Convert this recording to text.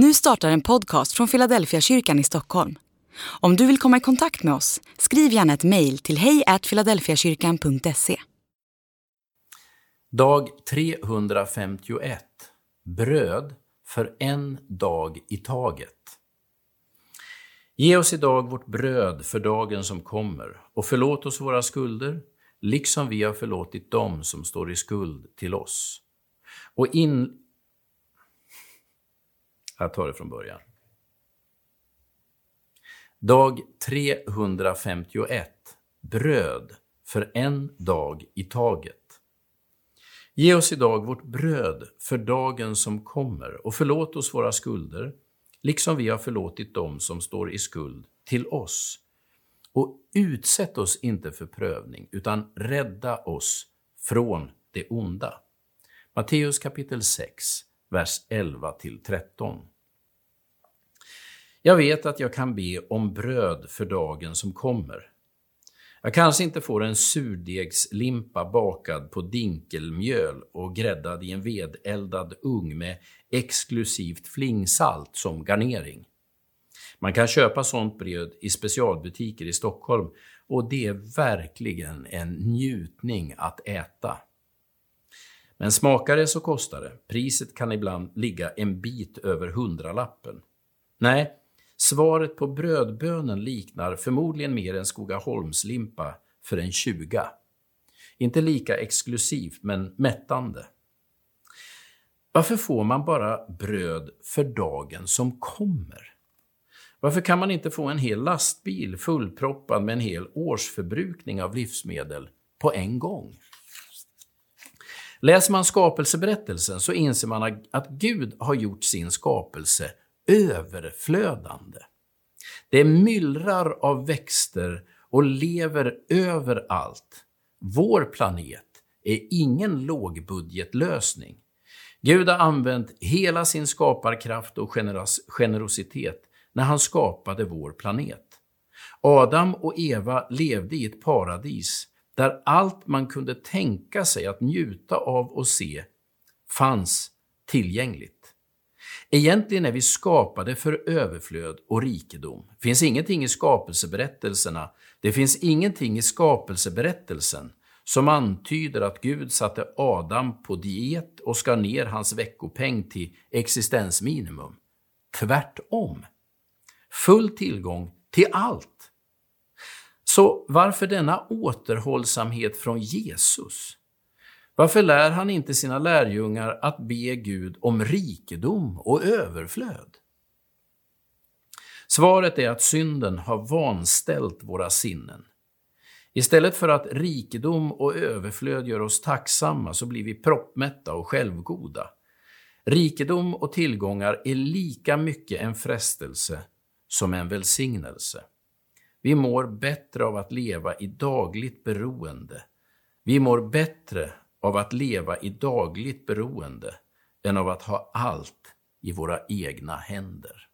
Nu startar en podcast från Philadelphia kyrkan i Stockholm. Om du vill komma i kontakt med oss, skriv gärna ett mejl till hejfiladelfiakyrkan.se. Dag 351 Bröd för en dag i taget. Ge oss idag vårt bröd för dagen som kommer och förlåt oss våra skulder, liksom vi har förlåtit dem som står i skuld till oss. Och in... Jag tar det från början. Dag 351 Bröd för en dag i taget. Ge oss idag vårt bröd för dagen som kommer och förlåt oss våra skulder, liksom vi har förlåtit dem som står i skuld till oss. Och utsätt oss inte för prövning, utan rädda oss från det onda. Matteus kapitel 6, vers 11-13. Jag vet att jag kan be om bröd för dagen som kommer. Jag kanske inte får en surdegslimpa bakad på dinkelmjöl och gräddad i en vedeldad ugn med exklusivt flingsalt som garnering. Man kan köpa sånt bröd i specialbutiker i Stockholm och det är verkligen en njutning att äta. Men smakar det så kostar det. Priset kan ibland ligga en bit över hundralappen. Nej, Svaret på brödbönen liknar förmodligen mer en Skogaholmslimpa för en tjuga. Inte lika exklusivt, men mättande. Varför får man bara bröd för dagen som kommer? Varför kan man inte få en hel lastbil fullproppad med en hel årsförbrukning av livsmedel på en gång? Läser man skapelseberättelsen så inser man att Gud har gjort sin skapelse överflödande. Det myllrar av växter och lever överallt. Vår planet är ingen lågbudgetlösning. Gud har använt hela sin skaparkraft och generositet när han skapade vår planet. Adam och Eva levde i ett paradis där allt man kunde tänka sig att njuta av och se fanns tillgängligt. Egentligen är vi skapade för överflöd och rikedom. Det finns ingenting i skapelseberättelserna, det finns ingenting i skapelseberättelsen som antyder att Gud satte Adam på diet och skar ner hans veckopeng till existensminimum. Tvärtom. Full tillgång till allt. Så varför denna återhållsamhet från Jesus? Varför lär han inte sina lärjungar att be Gud om rikedom och överflöd? Svaret är att synden har vanställt våra sinnen. Istället för att rikedom och överflöd gör oss tacksamma så blir vi proppmätta och självgoda. Rikedom och tillgångar är lika mycket en frestelse som en välsignelse. Vi mår bättre av att leva i dagligt beroende. Vi mår bättre av att leva i dagligt beroende än av att ha allt i våra egna händer.